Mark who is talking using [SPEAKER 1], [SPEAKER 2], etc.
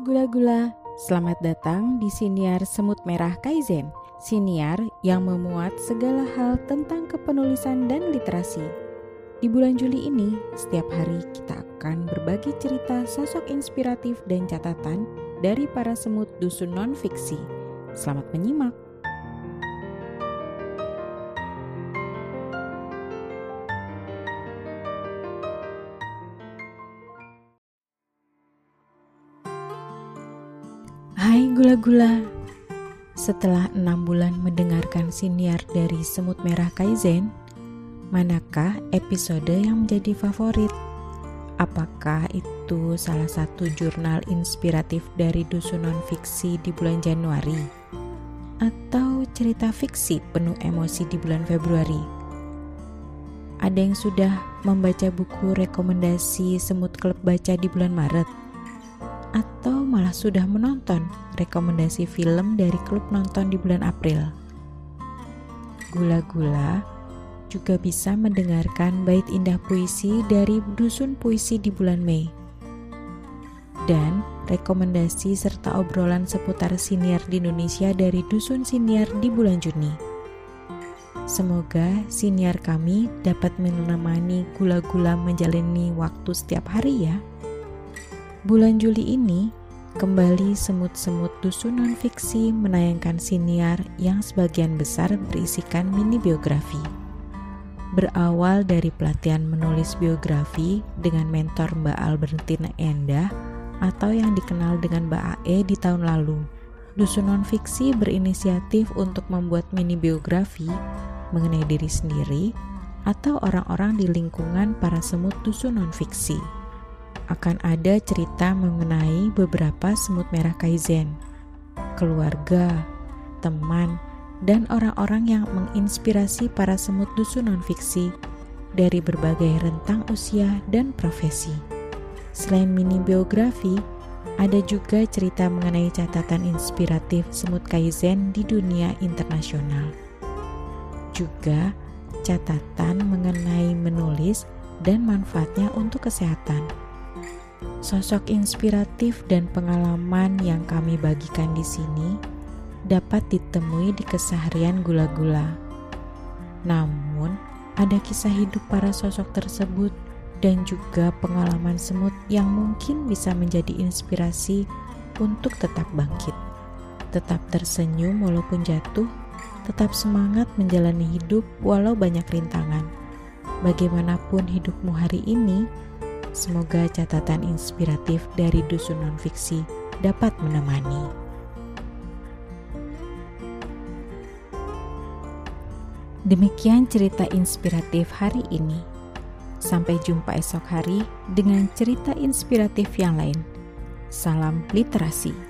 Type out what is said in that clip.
[SPEAKER 1] gula-gula, selamat datang di Siniar Semut Merah Kaizen. Siniar yang memuat segala hal tentang kepenulisan dan literasi. Di bulan Juli ini, setiap hari kita akan berbagi cerita sosok inspiratif dan catatan dari para semut dusun non-fiksi. Selamat menyimak. Hai gula-gula, setelah enam bulan mendengarkan siniar dari Semut Merah Kaizen, manakah episode yang menjadi favorit? Apakah itu salah satu jurnal inspiratif dari dusun non-fiksi di bulan Januari? Atau cerita fiksi penuh emosi di bulan Februari? Ada yang sudah membaca buku rekomendasi Semut Klub Baca di bulan Maret? atau malah sudah menonton rekomendasi film dari klub nonton di bulan April. Gula-gula juga bisa mendengarkan bait indah puisi dari Dusun Puisi di bulan Mei. Dan rekomendasi serta obrolan seputar siniar di Indonesia dari Dusun Siniar di bulan Juni. Semoga siniar kami dapat menemani gula-gula menjalani waktu setiap hari ya. Bulan Juli ini, kembali semut-semut dusun non-fiksi menayangkan siniar yang sebagian besar berisikan mini biografi. Berawal dari pelatihan menulis biografi dengan mentor Mbak Albertina Endah atau yang dikenal dengan Mbak AE di tahun lalu. Dusun non-fiksi berinisiatif untuk membuat mini biografi mengenai diri sendiri atau orang-orang di lingkungan para semut dusun non-fiksi akan ada cerita mengenai beberapa semut merah kaizen, keluarga, teman, dan orang-orang yang menginspirasi para semut dusun non-fiksi dari berbagai rentang usia dan profesi. Selain mini biografi, ada juga cerita mengenai catatan inspiratif semut kaizen di dunia internasional. Juga catatan mengenai menulis dan manfaatnya untuk kesehatan. Sosok inspiratif dan pengalaman yang kami bagikan di sini dapat ditemui di keseharian gula-gula. Namun, ada kisah hidup para sosok tersebut dan juga pengalaman semut yang mungkin bisa menjadi inspirasi untuk tetap bangkit, tetap tersenyum walaupun jatuh, tetap semangat menjalani hidup walau banyak rintangan. Bagaimanapun hidupmu hari ini, Semoga catatan inspiratif dari dusun nonfiksi dapat menemani. Demikian cerita inspiratif hari ini. Sampai jumpa esok hari dengan cerita inspiratif yang lain. Salam literasi.